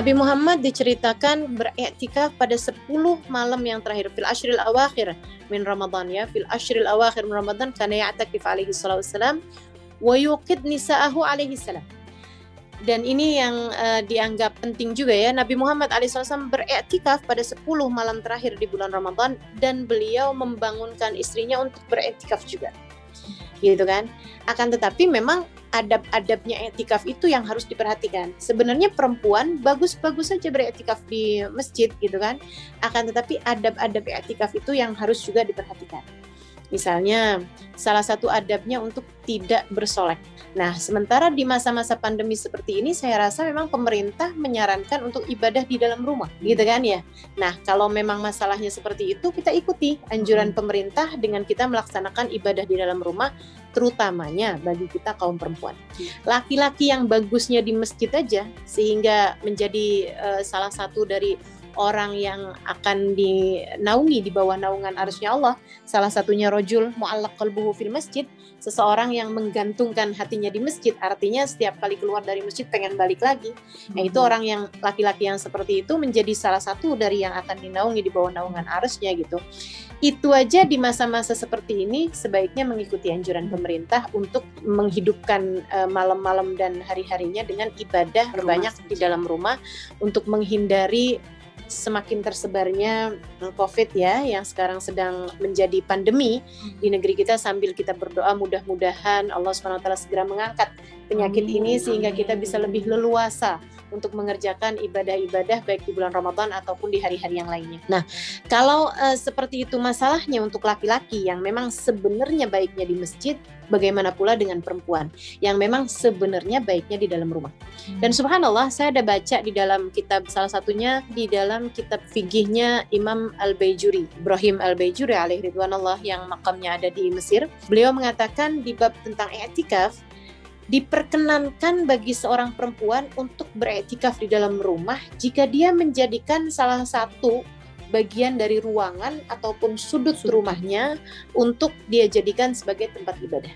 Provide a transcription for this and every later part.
Nabi Muhammad diceritakan beriktikaf pada 10 malam yang terakhir fil ashril awakhir min Ramadan ya. Fil ashril awakhir min Ramadan kana ya'takif alaihi salatu wasalam wa yuqid nisa'ahu alaihi salam. Dan ini yang uh, dianggap penting juga ya. Nabi Muhammad SAW beriktikaf pada 10 malam terakhir di bulan Ramadan dan beliau membangunkan istrinya untuk beriktikaf juga. Gitu kan? Akan tetapi memang adab-adabnya etikaf itu yang harus diperhatikan. Sebenarnya perempuan bagus-bagus saja beretikaf di masjid gitu kan. Akan tetapi adab-adab etikaf itu yang harus juga diperhatikan Misalnya, salah satu adabnya untuk tidak bersolek. Nah, sementara di masa-masa pandemi seperti ini, saya rasa memang pemerintah menyarankan untuk ibadah di dalam rumah, gitu kan ya. Nah, kalau memang masalahnya seperti itu, kita ikuti anjuran hmm. pemerintah dengan kita melaksanakan ibadah di dalam rumah, terutamanya bagi kita kaum perempuan. Hmm. Laki-laki yang bagusnya di masjid aja, sehingga menjadi uh, salah satu dari orang yang akan dinaungi di bawah naungan arsnya Allah. Salah satunya rojul mu'allaq qalbuhu fil masjid. Seseorang yang menggantungkan hatinya di masjid artinya setiap kali keluar dari masjid pengen balik lagi. Nah itu hmm. orang yang laki-laki yang seperti itu menjadi salah satu dari yang akan dinaungi di bawah naungan arsnya gitu. Itu aja di masa-masa seperti ini sebaiknya mengikuti anjuran pemerintah untuk menghidupkan uh, malam-malam dan hari-harinya dengan ibadah banyak di dalam rumah untuk menghindari semakin tersebarnya eh, COVID ya yang sekarang sedang menjadi pandemi di negeri kita sambil kita berdoa mudah-mudahan Allah SWT segera mengangkat penyakit ini sehingga kita bisa lebih leluasa untuk mengerjakan ibadah-ibadah baik di bulan Ramadan ataupun di hari-hari yang lainnya. Nah, kalau uh, seperti itu masalahnya untuk laki-laki yang memang sebenarnya baiknya di masjid, bagaimana pula dengan perempuan yang memang sebenarnya baiknya di dalam rumah. Hmm. Dan subhanallah, saya ada baca di dalam kitab salah satunya di dalam kitab fikihnya Imam Al-Baijuri, Ibrahim Al-Baijuri alaihi ridwanullah yang makamnya ada di Mesir. Beliau mengatakan di bab tentang i'tikaf diperkenankan bagi seorang perempuan untuk beretikaf di dalam rumah jika dia menjadikan salah satu bagian dari ruangan ataupun sudut rumahnya untuk dia jadikan sebagai tempat ibadah.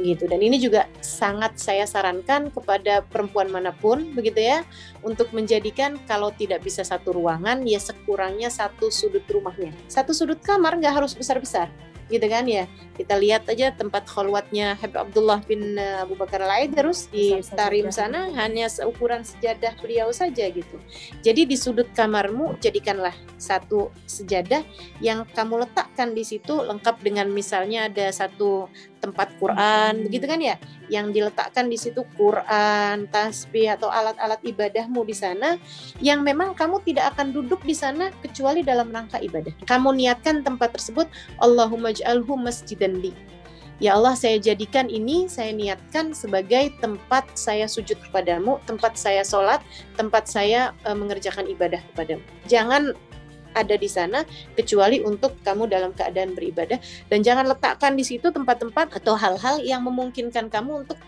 Gitu. Dan ini juga sangat saya sarankan kepada perempuan mana pun begitu ya untuk menjadikan kalau tidak bisa satu ruangan ya sekurangnya satu sudut rumahnya. Satu sudut kamar nggak harus besar-besar gitu kan ya. Kita lihat aja tempat kholwatnya Habib Abdullah bin eh, Abu Bakar al terus di Tarim sana hanya seukuran sejadah beliau saja gitu. Jadi di sudut kamarmu jadikanlah satu sejadah yang kamu letakkan di situ lengkap dengan misalnya ada satu tempat Quran hmm. begitu kan ya yang diletakkan di situ Quran, tasbih atau alat-alat ibadahmu di sana yang memang kamu tidak akan duduk di sana kecuali dalam rangka ibadah. Kamu niatkan tempat tersebut Allahumma ij'alhu masjidan li. Ya Allah, saya jadikan ini, saya niatkan sebagai tempat saya sujud kepadamu, tempat saya sholat, tempat saya e, mengerjakan ibadah kepadamu. Jangan ada di sana kecuali untuk kamu dalam keadaan beribadah dan jangan letakkan di situ tempat-tempat atau hal-hal yang memungkinkan kamu untuk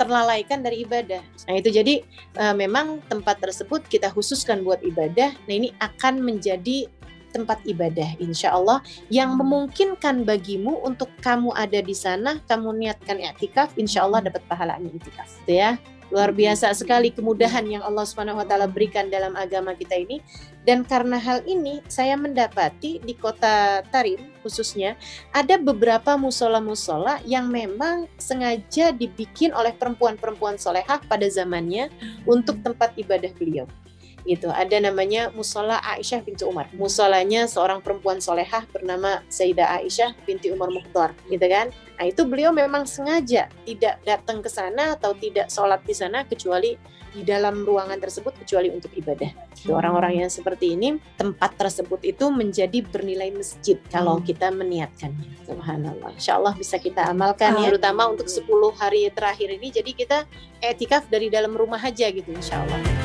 terlalaikan dari ibadah. Nah itu jadi uh, memang tempat tersebut kita khususkan buat ibadah. Nah ini akan menjadi tempat ibadah insya Allah yang memungkinkan bagimu untuk kamu ada di sana, kamu niatkan i'tikaf, insya Allah dapat pahalanya i'tikaf. Gitu ya. Luar biasa sekali kemudahan yang Allah Subhanahu wa taala berikan dalam agama kita ini. Dan karena hal ini saya mendapati di kota Tarim khususnya ada beberapa musola-musola yang memang sengaja dibikin oleh perempuan-perempuan solehah pada zamannya untuk tempat ibadah beliau gitu. Ada namanya Musola Aisyah binti Umar. Musolanya seorang perempuan solehah bernama Sayyidah Aisyah binti Umar Mukhtar, gitu kan? Nah itu beliau memang sengaja tidak datang ke sana atau tidak sholat di sana kecuali di dalam ruangan tersebut kecuali untuk ibadah. Orang-orang yang seperti ini tempat tersebut itu menjadi bernilai masjid kalau hmm. kita meniatkannya. Subhanallah. Insya Allah bisa kita amalkan ya, terutama untuk 10 hari terakhir ini. Jadi kita etikaf dari dalam rumah aja gitu insya Allah.